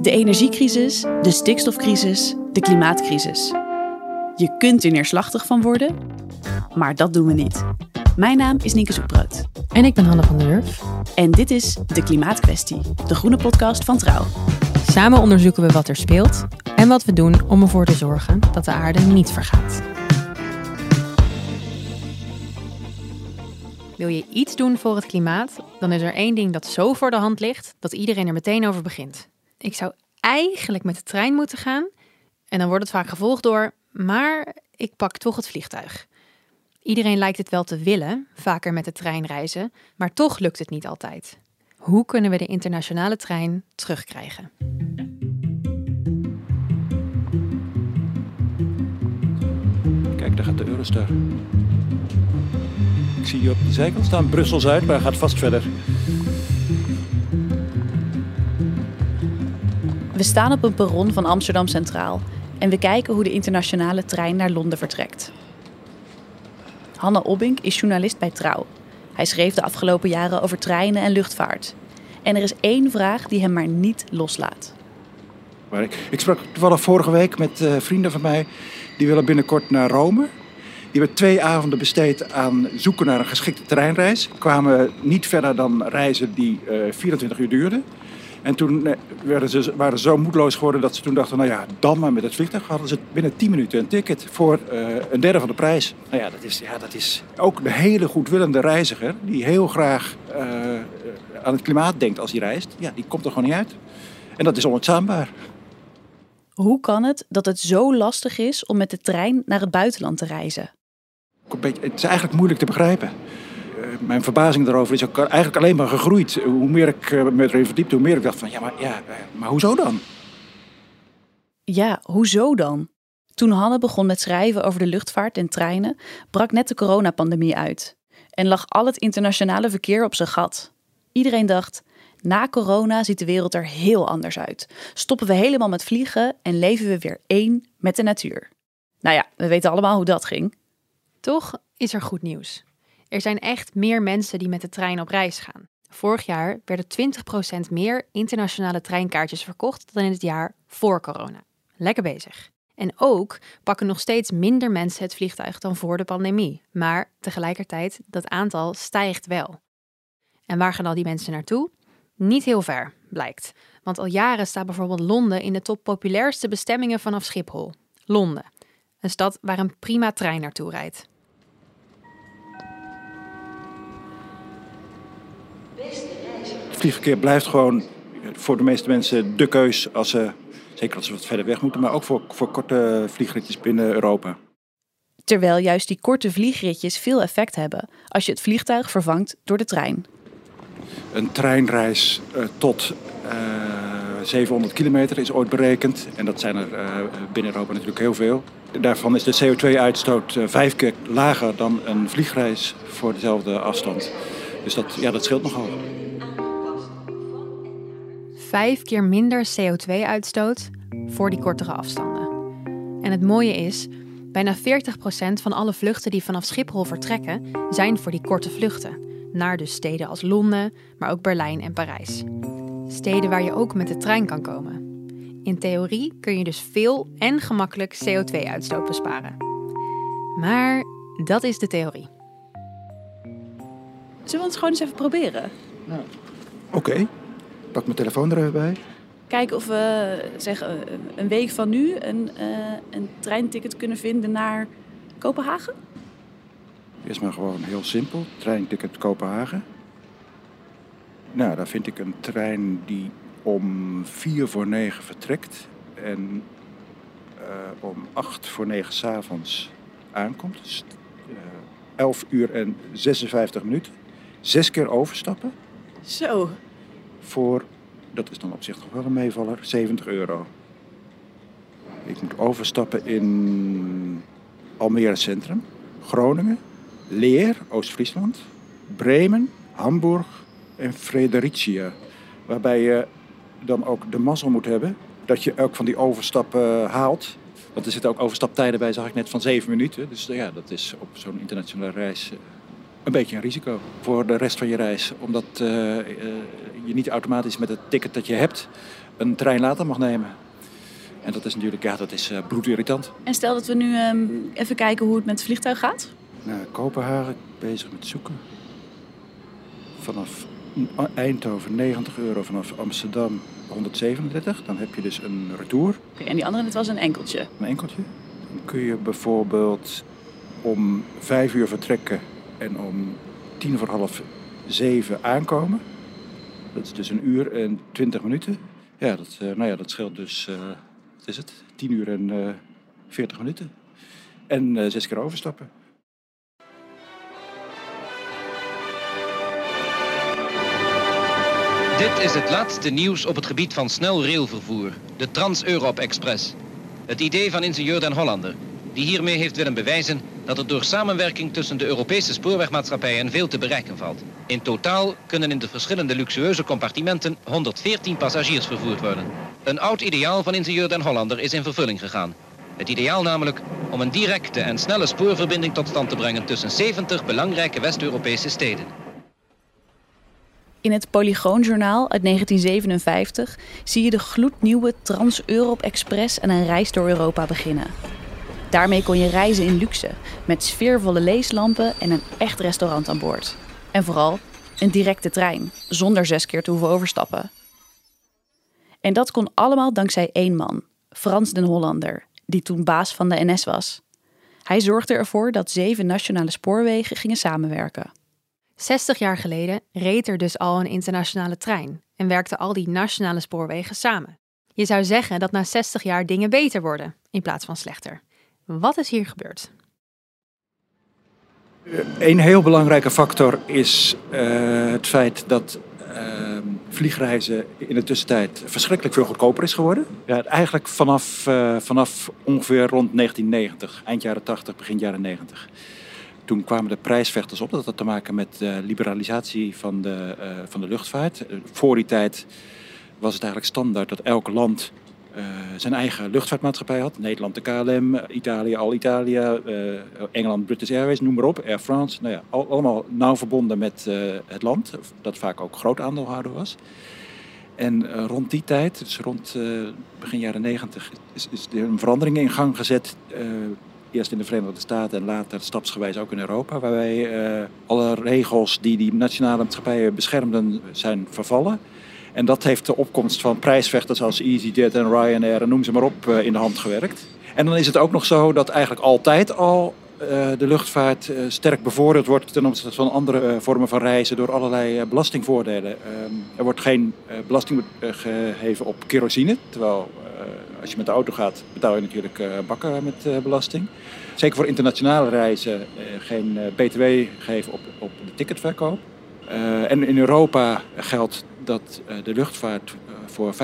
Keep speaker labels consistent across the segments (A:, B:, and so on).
A: De energiecrisis, de stikstofcrisis, de klimaatcrisis. Je kunt er neerslachtig van worden, maar dat doen we niet. Mijn naam is Nienke Zoekbrood.
B: En ik ben Hanne van der Wurf.
A: En dit is De Klimaatkwestie, de groene podcast van Trouw.
B: Samen onderzoeken we wat er speelt en wat we doen om ervoor te zorgen dat de aarde niet vergaat. Wil je iets doen voor het klimaat, dan is er één ding dat zo voor de hand ligt dat iedereen er meteen over begint. Ik zou eigenlijk met de trein moeten gaan en dan wordt het vaak gevolgd door, maar ik pak toch het vliegtuig. Iedereen lijkt het wel te willen, vaker met de trein reizen, maar toch lukt het niet altijd. Hoe kunnen we de internationale trein terugkrijgen?
C: Kijk, daar gaat de Eurostar. Ik zie hier op de zijkant staan Brussel-Zuid, maar hij gaat vast verder.
A: We staan op een perron van Amsterdam Centraal en we kijken hoe de internationale trein naar Londen vertrekt. Hanne Obbink is journalist bij Trouw. Hij schreef de afgelopen jaren over treinen en luchtvaart. En er is één vraag die hem maar niet loslaat.
C: Maar ik, ik sprak toevallig vorige week met uh, vrienden van mij. Die willen binnenkort naar Rome. Die hebben twee avonden besteed aan zoeken naar een geschikte treinreis. Kwamen niet verder dan reizen die uh, 24 uur duurden. En toen eh, werden ze, waren ze zo moedeloos geworden dat ze toen dachten... nou ja, dan maar met het vliegtuig hadden ze binnen 10 minuten een ticket voor uh, een derde van de prijs. Nou ja dat, is, ja, dat is ook de hele goedwillende reiziger... die heel graag uh, aan het klimaat denkt als hij reist. Ja, die komt er gewoon niet uit. En dat is onuitstaanbaar.
A: Hoe kan het dat het zo lastig is om met de trein naar het buitenland te reizen?
C: Het is eigenlijk moeilijk te begrijpen mijn verbazing daarover is ook eigenlijk alleen maar gegroeid. Hoe meer ik me erin verdiepte, hoe meer ik dacht van ja, maar, ja, maar hoezo dan?
A: Ja, hoezo dan? Toen Hanne begon met schrijven over de luchtvaart en treinen, brak net de coronapandemie uit. En lag al het internationale verkeer op zijn gat. Iedereen dacht, na corona ziet de wereld er heel anders uit. Stoppen we helemaal met vliegen en leven we weer één met de natuur. Nou ja, we weten allemaal hoe dat ging.
B: Toch is er goed nieuws. Er zijn echt meer mensen die met de trein op reis gaan. Vorig jaar werden 20% meer internationale treinkaartjes verkocht dan in het jaar voor corona. Lekker bezig. En ook pakken nog steeds minder mensen het vliegtuig dan voor de pandemie. Maar tegelijkertijd, dat aantal stijgt wel. En waar gaan al die mensen naartoe? Niet heel ver, blijkt. Want al jaren staat bijvoorbeeld Londen in de top populairste bestemmingen vanaf Schiphol. Londen, een stad waar een prima trein naartoe rijdt.
C: Vliegverkeer blijft gewoon voor de meeste mensen de keus als ze, zeker als ze wat verder weg moeten, maar ook voor, voor korte vliegritjes binnen Europa.
A: Terwijl juist die korte vliegritjes veel effect hebben als je het vliegtuig vervangt door de trein.
C: Een treinreis uh, tot uh, 700 kilometer is ooit berekend. En dat zijn er uh, binnen Europa natuurlijk heel veel. Daarvan is de CO2-uitstoot uh, vijf keer lager dan een vliegreis voor dezelfde afstand. Dus dat, ja, dat scheelt nogal.
B: Vijf keer minder CO2-uitstoot voor die kortere afstanden. En het mooie is, bijna 40% van alle vluchten die vanaf Schiphol vertrekken, zijn voor die korte vluchten. Naar dus steden als Londen, maar ook Berlijn en Parijs. Steden waar je ook met de trein kan komen. In theorie kun je dus veel en gemakkelijk CO2-uitstoot besparen. Maar dat is de theorie.
A: Zullen we ons gewoon eens even proberen?
C: Nou, Oké, okay. pak mijn telefoon er even bij.
A: Kijken of we zeg, een week van nu een, uh, een treinticket kunnen vinden naar Kopenhagen.
C: Eerst maar gewoon heel simpel, treinticket Kopenhagen. Nou, daar vind ik een trein die om vier voor negen vertrekt en uh, om acht voor negen s'avonds aankomt. Dus uh, 11 uur en 56 minuten zes keer overstappen.
A: Zo.
C: Voor, dat is dan op zich nog wel een meevaller, 70 euro. Ik moet overstappen in Almere Centrum, Groningen, Leer, Oost-Friesland, Bremen, Hamburg en Fredericia. Waarbij je dan ook de mazzel moet hebben dat je elk van die overstappen haalt. Want er zitten ook overstaptijden bij, zag ik net, van zeven minuten. Dus ja, dat is op zo'n internationale reis een beetje een risico voor de rest van je reis. Omdat uh, uh, je niet automatisch met het ticket dat je hebt een trein later mag nemen. En dat is natuurlijk ja, dat is, uh, bloedirritant.
A: En stel dat we nu um, even kijken hoe het met het vliegtuig gaat.
C: Nou, Kopenhagen bezig met zoeken. Vanaf Eindhoven 90 euro, vanaf Amsterdam 137. Dan heb je dus een retour.
A: Okay, en die andere, het was een enkeltje?
C: Een enkeltje. Dan kun je bijvoorbeeld om vijf uur vertrekken en om tien voor half zeven aankomen. Dat is dus een uur en twintig minuten. Ja, dat, uh, nou ja, dat scheelt dus, uh, wat is het, tien uur en uh, veertig minuten. En zes keer overstappen.
D: Dit is het laatste nieuws op het gebied van snel railvervoer, de Trans-Europe Express. Het idee van ingenieur Den Hollander, die hiermee heeft willen bewijzen dat er door samenwerking tussen de Europese spoorwegmaatschappijen veel te bereiken valt. In totaal kunnen in de verschillende luxueuze compartimenten 114 passagiers vervoerd worden. Een oud ideaal van ingenieur Den Hollander is in vervulling gegaan. Het ideaal namelijk om een directe en snelle spoorverbinding tot stand te brengen tussen 70 belangrijke West-Europese steden.
A: In het Polygoonjournaal uit 1957 zie je de gloednieuwe Trans-Europe Express en een reis door Europa beginnen. Daarmee kon je reizen in luxe, met sfeervolle leeslampen en een echt restaurant aan boord. En vooral een directe trein, zonder zes keer te hoeven overstappen. En dat kon allemaal dankzij één man, Frans den Hollander, die toen baas van de NS was. Hij zorgde ervoor dat zeven nationale spoorwegen gingen samenwerken.
B: 60 jaar geleden reed er dus al een internationale trein en werkten al die nationale spoorwegen samen. Je zou zeggen dat na 60 jaar dingen beter worden in plaats van slechter. Wat is hier gebeurd?
C: Een heel belangrijke factor is uh, het feit dat uh, vliegreizen in de tussentijd verschrikkelijk veel goedkoper is geworden. Ja, eigenlijk vanaf, uh, vanaf ongeveer rond 1990, eind jaren 80, begin jaren 90. Toen kwamen de prijsvechters op. Dat had te maken met de liberalisatie van de, van de luchtvaart. Voor die tijd was het eigenlijk standaard dat elk land uh, zijn eigen luchtvaartmaatschappij had. Nederland de KLM, Italië Alitalia, uh, Engeland British Airways, noem maar op, Air France. Nou ja, al, allemaal nauw verbonden met uh, het land, dat vaak ook groot aandeelhouder was. En rond die tijd, dus rond begin jaren negentig, is, is er een verandering in gang gezet. eerst in de Verenigde Staten en later stapsgewijs ook in Europa. Waarbij alle regels die die nationale maatschappijen beschermden zijn vervallen. En dat heeft de opkomst van prijsvechters als EasyJet en Ryanair en noem ze maar op in de hand gewerkt. En dan is het ook nog zo dat eigenlijk altijd al uh, de luchtvaart uh, sterk bevoordeeld wordt ten opzichte van andere vormen van reizen door allerlei belastingvoordelen. er wordt geen belasting gegeven op kerosine, terwijl als je met de auto gaat betaal je natuurlijk bakken met belasting. Zeker voor internationale reizen geen btw gegeven op, op de ticketverkoop. en in Europa geldt dat uh, de luchtvaart uh, voor 75%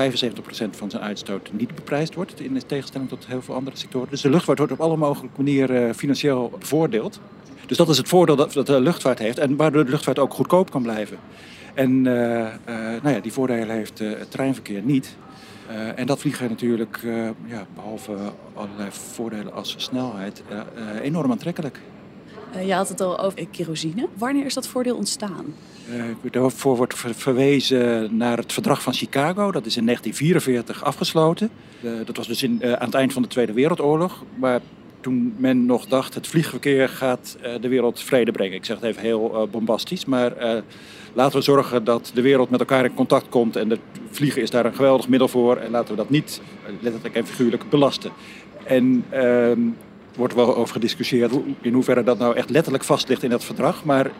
C: van zijn uitstoot niet beprijsd wordt, in tegenstelling tot heel veel andere sectoren. Dus de luchtvaart wordt op alle mogelijke manieren uh, financieel bevoordeeld. Dus dat is het voordeel dat, dat, de luchtvaart heeft en waardoor de luchtvaart ook goedkoop kan blijven. En nou ja, die voordelen heeft het treinverkeer niet. en dat vliegen natuurlijk, ja, behalve allerlei voordelen als snelheid, enorm aantrekkelijk.
A: Je had het al over kerosine. Wanneer is dat voordeel ontstaan?
C: Uh, daarvoor wordt verwezen naar het verdrag van Chicago. Dat is in 1944 afgesloten. Dat was dus in, aan het eind van de Tweede Wereldoorlog. Maar toen men nog dacht, het vliegverkeer gaat de wereld vrede brengen. Ik zeg het even heel bombastisch. Maar laten we zorgen dat de wereld met elkaar in contact komt. En het vliegen is daar een geweldig middel voor. En laten we dat niet, letterlijk en figuurlijk, belasten. En ehm, wordt wel over gediscussieerd in hoeverre dat nou echt letterlijk vast ligt in dat verdrag. Maar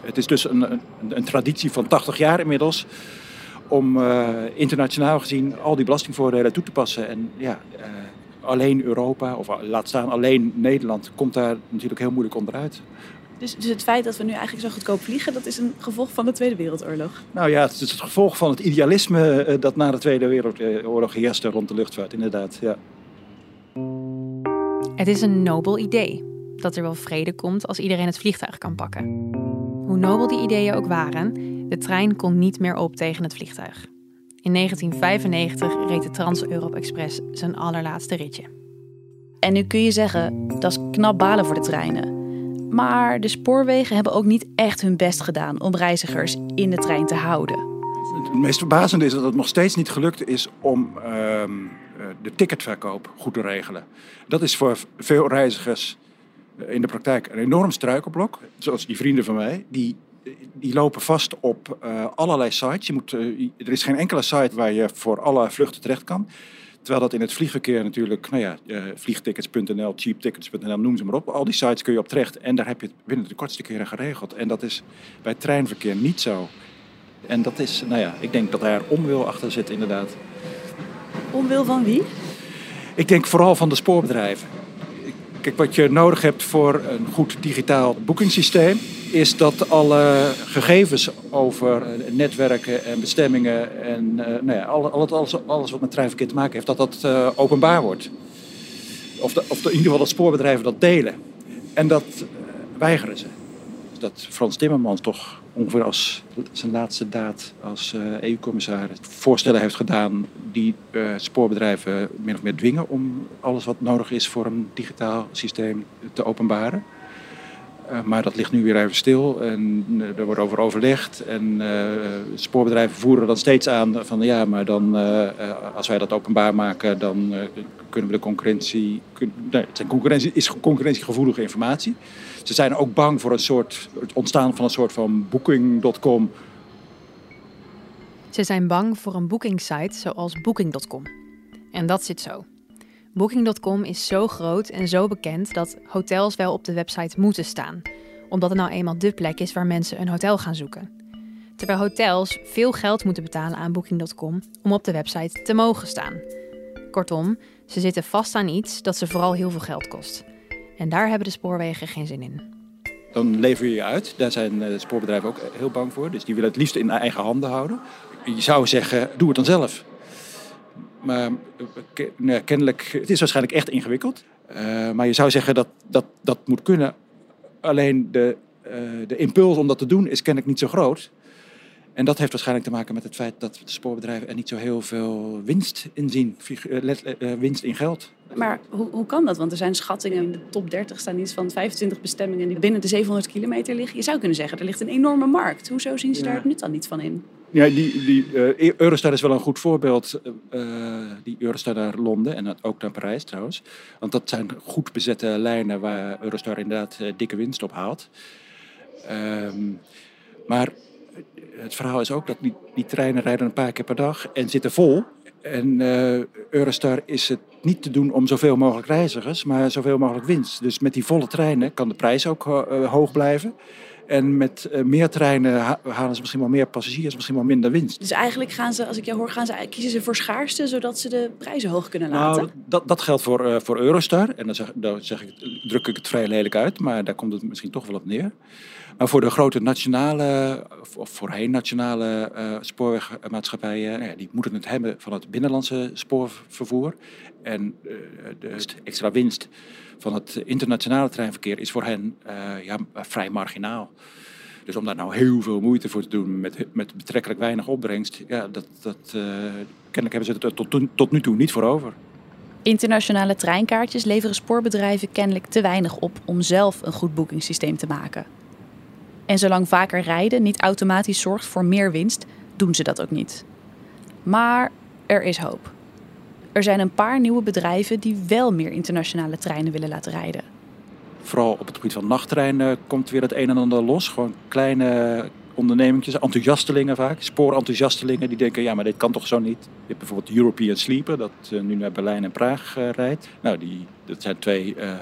C: het is dus een, een, een traditie van 80 jaar inmiddels om uh, internationaal gezien al die belastingvoordelen toe te passen. En ja, uh, alleen Europa, of laat staan alleen Nederland, komt daar natuurlijk heel moeilijk onderuit.
A: Dus, dus het feit dat we nu eigenlijk zo goedkoop vliegen, dat is een gevolg van de Tweede Wereldoorlog?
C: Nou ja, het is het gevolg van het idealisme uh, dat na de Tweede Wereldoorlog heerste rond de luchtvaart, inderdaad. Ja.
B: Het is een nobel idee dat er wel vrede komt als iedereen het vliegtuig kan pakken. Hoe nobel die ideeën ook waren, de trein kon niet meer op tegen het vliegtuig. In 1995 reed de Trans-Europe Express zijn allerlaatste ritje.
A: En nu kun je zeggen, dat is knap balen voor de treinen. Maar de spoorwegen hebben ook niet echt hun best gedaan om reizigers in de trein te houden.
C: Het meest verbazende is dat het nog steeds niet gelukt is om ehm, eh, de ticketverkoop goed te regelen. Dat is voor veel reizigers eh, in de praktijk een enorm struikelblok. Zoals die vrienden van mij, die, die lopen vast op eh, allerlei sites. Je moet, eh, er is geen enkele site waar je voor alle vluchten terecht kan. Terwijl dat in het vliegverkeer natuurlijk, nou ja, eh, vliegtickets.nl, cheaptickets.nl, noem ze maar op. Al die sites kun je op terecht en daar heb je het binnen de kortste keren geregeld. En dat is bij treinverkeer niet zo. En dat is, nou ja, ik denk dat daar onwil achter zit inderdaad.
A: Omwil van wie?
C: Ik denk vooral van de spoorbedrijven. Kijk, wat je nodig hebt voor een goed digitaal boekingssysteem, is dat alle gegevens over eh, netwerken en bestemmingen en eh, nou ja, alle- alles, alles, wat met treinverkeer te maken heeft, dat dat eh, openbaar wordt. Of, de, of in ieder geval dat spoorbedrijven dat delen. En dat weigeren ze. Dat Frans Timmermans toch ongeveer als zijn laatste daad als eh, EU-commissaris voorstellen heeft gedaan die eh, spoorbedrijven min of meer dwingen om alles wat nodig is voor een digitaal systeem te openbaren. Eh, maar dat ligt nu weer even stil en eh, er wordt over overlegd. En eh, spoorbedrijven voeren dan steeds aan van ja, maar dan als wij dat openbaar maken, dan kunnen we de concurrentie. nee, het concurrentie is concurrentiegevoelige informatie. Ze zijn ook bang voor een soort, het ontstaan van een soort van booking.com.
B: Ze zijn bang voor een boekingssite zoals Booking.com. En dat zit zo. Booking.com is zo groot en zo bekend dat hotels wel op de website moeten staan, omdat het nou eenmaal dé plek is waar mensen een hotel gaan zoeken. Terwijl hotels veel geld moeten betalen aan Booking.com om op de website te mogen staan. Kortom, ze zitten vast aan iets dat ze vooral heel veel geld kost. En daar hebben de spoorwegen geen zin in.
C: Dan lever je je uit. Daar zijn eh, spoorbedrijven ook heel bang voor. Dus die willen het liefst in eigen handen houden. Je zou zeggen, doe het dan zelf. Maar eh, nou, kennelijk, het is waarschijnlijk echt ingewikkeld. Eh, maar je zou zeggen dat dat, dat moet kunnen. Alleen de, eh, de impuls om dat te doen is kennelijk niet zo groot. En dat heeft waarschijnlijk te maken met het feit dat de spoorbedrijven er niet zo heel veel winst in zien. Winst in geld.
A: Maar hoe, hoe kan dat? Want er zijn schattingen in de top 30 staan iets van 25 bestemmingen die binnen de 700 kilometer liggen. Je zou kunnen zeggen, er ligt een enorme markt. Hoezo zien ze
C: Ja.
A: daar het nut dan niet van in?
C: Ja, die, die, eh, Eurostar is wel een goed voorbeeld. eh, die Eurostar naar Londen en ook naar Parijs trouwens. Want dat zijn goed bezette lijnen waar Eurostar inderdaad dikke winst op haalt. Ehm, maar het verhaal is ook dat die, die treinen rijden een paar keer per dag en zitten vol. En Eurostar is het niet te doen om zoveel mogelijk reizigers, maar zoveel mogelijk winst. Dus met die volle treinen kan de prijs ook hoog blijven. En met eh, meer treinen ha- halen ze misschien wel meer passagiers, misschien wel minder winst.
A: Dus eigenlijk gaan ze, als ik jou hoor, gaan ze, kiezen ze voor schaarste, zodat ze de prijzen hoog kunnen laten.
C: Nou, dat, dat geldt voor, eh, voor Eurostar. En dan, zeg, dan zeg ik, druk ik het vrij lelijk uit, maar daar komt het misschien toch wel op neer. Maar voor de grote nationale, of- voorheen nationale eh, spoorwegmaatschappijen, nou ja, die moeten het hebben van het binnenlandse spoorvervoer. En de extra winst van het internationale treinverkeer is voor hen eh, ja, vrij marginaal. Dus om daar nou heel veel moeite voor te doen met, met betrekkelijk weinig opbrengst, ja, dat, dat, eh, kennelijk hebben ze er tot, tot nu toe niet voor over.
A: Internationale treinkaartjes leveren spoorbedrijven kennelijk te weinig op om zelf een goed boekingssysteem te maken. En zolang vaker rijden niet automatisch zorgt voor meer winst, doen ze dat ook niet. Maar er is hoop. Er zijn een paar nieuwe bedrijven die wel meer internationale treinen willen laten rijden.
C: Vooral op het gebied van nachttreinen komt weer het een en ander los. Gewoon kleine ondernemingjes, enthousiastelingen vaak, spoorenthousiastelingen die denken, ja maar dit kan toch zo niet. Je hebt bijvoorbeeld European Sleeper, dat eh, nu naar Berlijn en Praag eh, rijdt. Nou, die, dat zijn twee eh,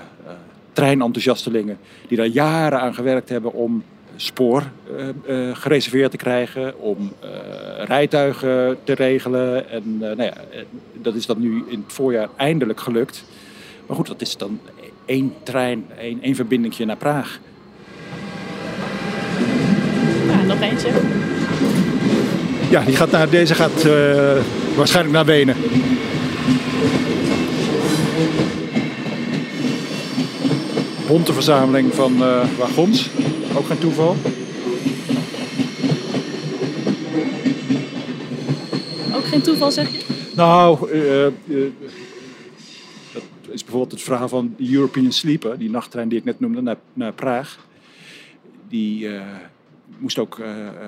C: treinenthousiastelingen die daar jaren aan gewerkt hebben om spoor eh, eh, gereserveerd te krijgen, om eh, rijtuigen te regelen. En eh, nou ja, dat is dan nu in het voorjaar eindelijk gelukt. Maar goed, dat is dan één trein, één, één verbindingje naar Praag.
A: Nou, nog eentje.
C: Ja, die gaat naar, deze gaat eh, waarschijnlijk naar Wenen. Bonte verzameling van eh, wagons. Ook geen toeval.
A: Ook geen toeval zeg je?
C: Nou, eh, eh, dat, is bijvoorbeeld het verhaal van de European Sleeper, die nachttrein die ik net noemde, naar, naar Praag. Die uh, moest ook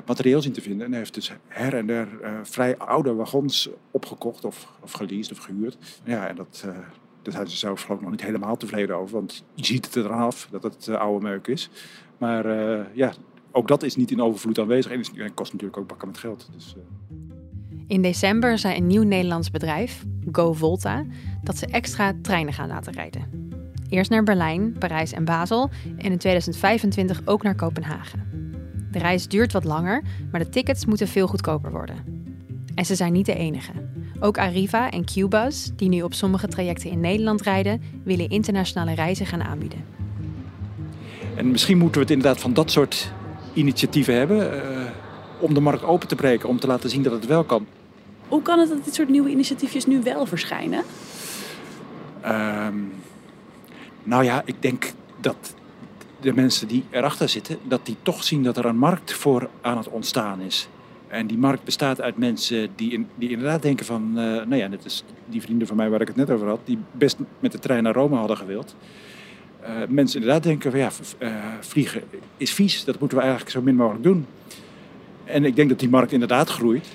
C: materieel zien te vinden en heeft dus her en der vrij oude wagons opgekocht of, of geleased of gehuurd. Ja, en dat, daar zijn ze zelf nog niet helemaal tevreden over, want je ziet het eraf af dat het oude meuk is. Maar ja, ook dat is niet in overvloed aanwezig en het kost natuurlijk ook bakken met geld. Dus,
B: in december zei een nieuw Nederlands bedrijf, GoVolta, dat ze extra treinen gaan laten rijden. Eerst naar Berlijn, Parijs en Basel en in 2025 ook naar Kopenhagen. De reis duurt wat langer, maar de tickets moeten veel goedkoper worden. En ze zijn niet de enige. Ook Arriva en Qbus, die nu op sommige trajecten in Nederland rijden, willen internationale reizen gaan aanbieden.
C: En misschien moeten we het inderdaad van dat soort initiatieven hebben. Uh, om de markt open te breken, om te laten zien dat het wel kan.
A: Hoe kan het dat dit soort nieuwe initiatiefjes nu wel verschijnen?
C: Um, nou ja, ik denk dat de mensen die erachter zitten, dat die toch zien dat er een markt voor aan het ontstaan is. En die markt bestaat uit mensen die, in, die inderdaad denken van, uh, nou ja, net is die vrienden van mij waar ik het net over had, die best met de trein naar Rome hadden gewild. Uh, mensen inderdaad denken van ja, uh, vliegen is vies, dat moeten we eigenlijk zo min mogelijk doen. En ik denk dat die markt inderdaad groeit.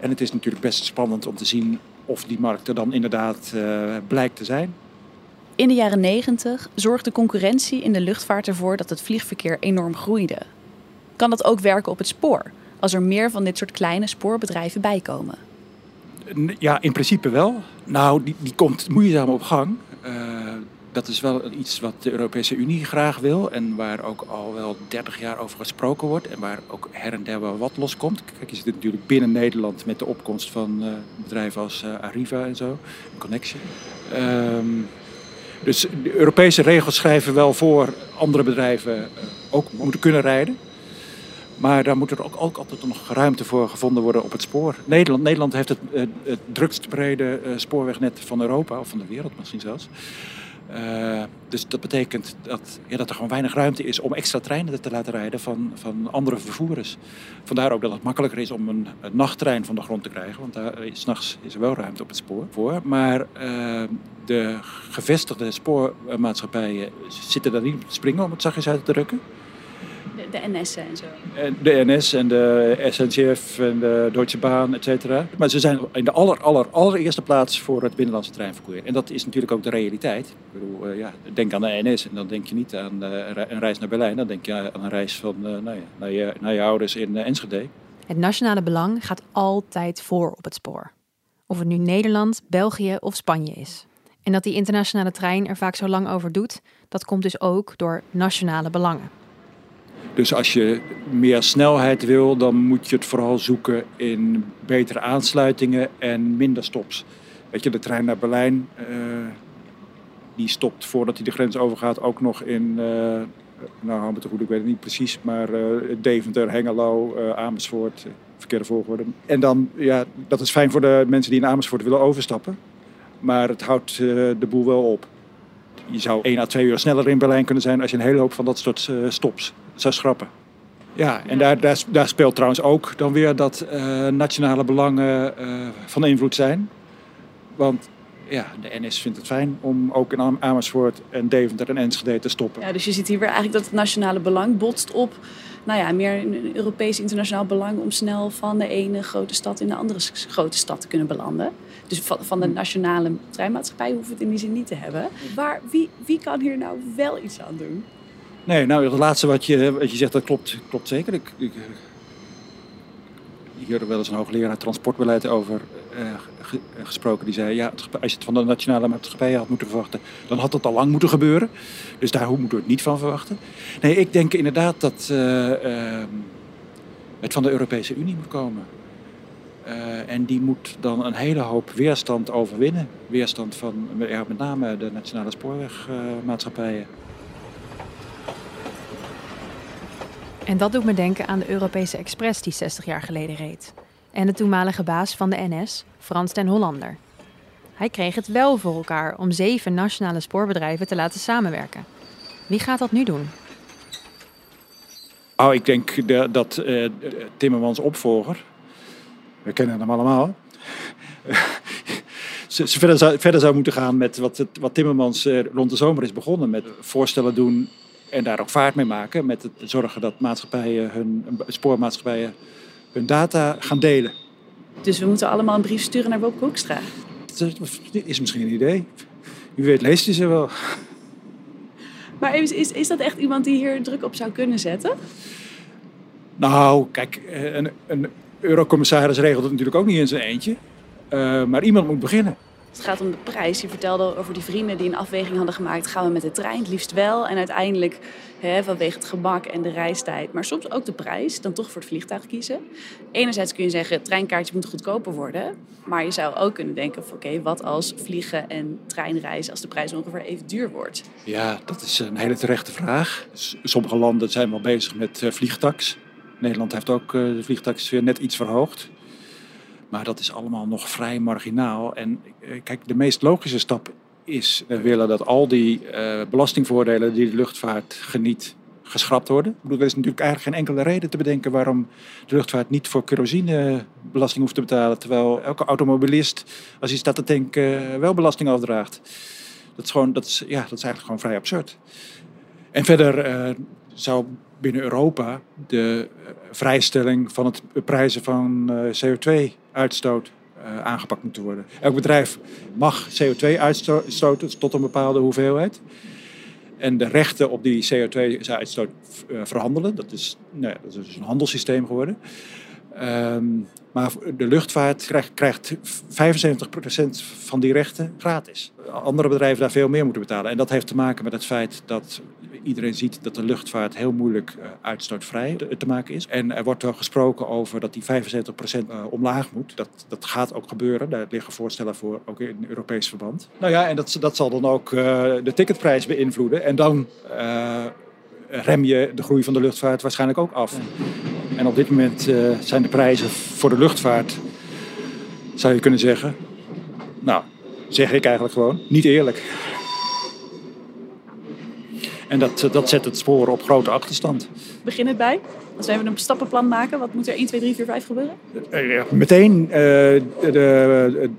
C: En het is natuurlijk best spannend om te zien of die markt er dan inderdaad uh, blijkt te zijn.
A: In de jaren 90 zorgde concurrentie in de luchtvaart ervoor dat het vliegverkeer enorm groeide. Kan dat ook werken op het spoor, als er meer van dit soort kleine spoorbedrijven bijkomen?
C: Ja, in principe wel. Nou, die, die komt moeizaam op gang. Uh, dat is wel iets wat de Europese Unie graag wil en waar ook al wel 30 jaar over gesproken wordt en waar ook her en der wel wat loskomt. Kijk, je zit natuurlijk binnen Nederland met de opkomst van uh, bedrijven als uh, Arriva en zo, Connection. Um, dus de Europese regels schrijven wel voor andere bedrijven uh, ook moeten kunnen rijden. Maar daar moet er ook, ook, altijd nog ruimte voor gevonden worden op het spoor. Nederland, Nederland heeft het, het drukst brede spoorwegnet van Europa, of van de wereld misschien zelfs. Uh, dus dat betekent dat, dat er gewoon weinig ruimte is om extra treinen te laten rijden van, van andere vervoerders. Vandaar ook dat het makkelijker is om een, nachttrein van de grond te krijgen, want daar s'nachts is er wel ruimte op het spoor voor. Maar uh, de gevestigde spoormaatschappijen zitten daar niet op te springen, om het zachtjes uit te drukken.
A: De, de NS en zo.
C: De NS en de SNCF en de Deutsche Bahn, et cetera. Maar ze zijn in de aller, aller, allereerste plaats voor het binnenlandse treinverkeer. En dat is natuurlijk ook de realiteit. Ik bedoel, uh, ja, denk aan de NS en dan denk je niet aan uh, een reis naar Berlijn. Dan denk je aan een reis van, uh, nou ja, naar, je, naar je ouders in Enschede.
B: Het nationale belang gaat altijd voor op het spoor. Of het nu Nederland, België of Spanje is. En dat die internationale trein er vaak zo lang over doet, dat komt dus ook door nationale belangen.
C: Dus als je meer snelheid wil, dan moet je het vooral zoeken in betere aansluitingen en minder stops. Weet je, de trein naar Berlijn, uh, die stopt voordat hij de grens overgaat ook nog in, uh, nou hou me te goed, ik weet het niet precies, maar uh, Deventer, Hengelo, Amersfoort, verkeerde volgorde. En dan, ja, dat is fijn voor de mensen die in Amersfoort willen overstappen, maar het houdt de boel wel op. Je zou 1 à 2 uur sneller in Berlijn kunnen zijn als je een hele hoop van dat soort stops zou schrappen. Ja, en daar, daar, daar, speelt trouwens ook dan weer dat uh, nationale belangen uh, van invloed zijn. Want ja, de NS vindt het fijn om ook in Amersfoort en Deventer en Enschede te stoppen.
A: Ja, dus je ziet hier weer eigenlijk dat het nationale belang botst op nou ja, meer een Europees internationaal belang om snel van de ene grote stad in de andere grote stad te kunnen belanden. Dus van, van de nationale treinmaatschappij hoeven we het in die zin niet te hebben. Maar wie, wie kan hier nou wel iets aan doen?
C: Nee, nou, het laatste wat je, wat je zegt, dat klopt, klopt zeker. Ik, ik, ik hoorde wel eens een hoogleraar transportbeleid over uh, gesproken. Die zei, ja, als je het van de nationale maatschappij had moeten verwachten, dan had dat al lang moeten gebeuren. Dus daar moeten we het niet van verwachten. Nee, ik denk inderdaad dat uh, uh, het van de Europese Unie moet komen. En die moet dan een hele hoop weerstand overwinnen. Weerstand van ja, met name de nationale spoorwegmaatschappijen.
B: En dat doet me denken aan de Europese Express die 60 jaar geleden reed. En de toenmalige baas van de NS, Frans ten Hollander. Hij kreeg het wel voor elkaar om zeven nationale spoorbedrijven te laten samenwerken. Wie gaat dat nu doen?
C: Oh, ik denk de, dat uh, Timmermans opvolger, we kennen hem allemaal, ze, ze verder, zou, verder zou moeten gaan met wat, wat Timmermans eh, rond de zomer is begonnen. Met voorstellen doen en daar ook vaart mee maken. Met het zorgen dat maatschappijen hun, spoormaatschappijen hun data gaan delen.
A: Dus we moeten allemaal een brief sturen naar Bob Koekstra.
C: Dat is misschien een idee. Wie weet leest hij ze wel.
A: Maar is, is, is dat echt iemand die hier druk op zou kunnen zetten?
C: Nou, kijk, eh, een, een eurocommissaris regelt het natuurlijk ook niet in zijn eentje. Uh, maar iemand moet beginnen.
A: Het gaat om de prijs. Je vertelde over die vrienden die een afweging hadden gemaakt. Gaan we met de trein? Het liefst wel. En uiteindelijk hè, vanwege het gemak en de reistijd. Maar soms ook de prijs. Dan toch voor het vliegtuig kiezen. Enerzijds kun je zeggen, het treinkaartje moet goedkoper worden. Maar je zou ook kunnen denken, oké, wat als vliegen en treinreizen... als de prijs ongeveer even duur wordt?
C: Ja, dat is een hele terechte vraag. Sommige landen zijn wel bezig met uh, vliegtax. Nederland heeft ook uh, de vliegtax net iets verhoogd. Maar dat is allemaal nog vrij marginaal. En eh, kijk, de meest logische stap is, we willen dat al die uh, belastingvoordelen die de luchtvaart geniet, geschrapt worden. Ik bedoel, er is natuurlijk eigenlijk geen enkele reden te bedenken waarom de luchtvaart niet voor kerosine belasting hoeft te betalen. Terwijl elke automobilist, als hij staat te tanken, wel belasting afdraagt. Dat is, gewoon, dat is, ja, dat is eigenlijk gewoon vrij absurd. En verder uh, zou binnen Europa de vrijstelling van het prijzen van CO2-uitstoot uh, aangepakt moeten worden. Elk bedrijf mag CO2 uitstoten tot een bepaalde hoeveelheid. En de rechten op die CO2-uitstoot uh, verhandelen. Dat is, nou dat is dus een handelssysteem geworden. Um, maar de luchtvaart krijgt, krijgt 75% van die rechten gratis. Andere bedrijven daar veel meer moeten betalen. En dat heeft te maken met het feit dat iedereen ziet dat de luchtvaart heel moeilijk uh, uitstootvrij te maken is. En er wordt wel gesproken over dat die 75% uh, omlaag moet. Dat, dat gaat ook gebeuren. Daar liggen voorstellen voor, ook in Europees verband. Nou ja, en dat, dat zal dan ook uh, de ticketprijs beïnvloeden. En dan rem je de groei van de luchtvaart waarschijnlijk ook af. En op dit moment zijn de prijzen voor de luchtvaart, zou je kunnen zeggen, nou, zeg ik eigenlijk gewoon, niet eerlijk. En dat, dat zet het spoor op grote achterstand.
A: Begin het bij? Als we even een stappenplan maken, wat moet er 1, 2, 3, 4, 5 gebeuren?
C: Ja, meteen uh, de, de,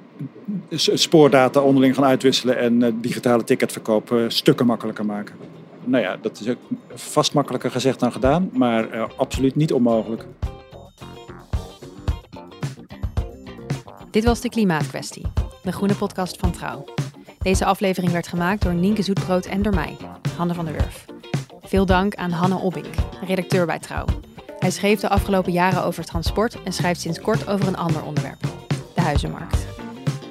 C: de, spoordata onderling gaan uitwisselen en uh, digitale ticketverkoop uh, stukken makkelijker maken. Nou ja, dat is ook vast makkelijker gezegd dan gedaan, maar uh, absoluut niet onmogelijk.
B: Dit was de Klimaatkwestie, de groene podcast van Trouw. Deze aflevering werd gemaakt door Nienke Zoetbrood en door mij, Hanne van der Wurf. Veel dank aan Hanne Obbink, redacteur bij Trouw. Hij schreef de afgelopen jaren over transport en schrijft sinds kort over een ander onderwerp, de huizenmarkt.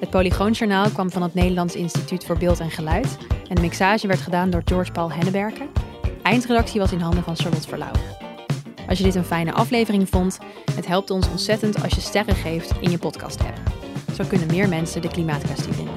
B: Het Polygoonjournaal kwam van het Nederlands Instituut voor Beeld en Geluid en de mixage werd gedaan door George Paul Henneberken. Eindredactie was in handen van Charlotte Verlauw. Als je dit een fijne aflevering vond, het helpt ons ontzettend als je sterren geeft in je podcast-app. Zo kunnen meer mensen de klimaatkwestie vinden.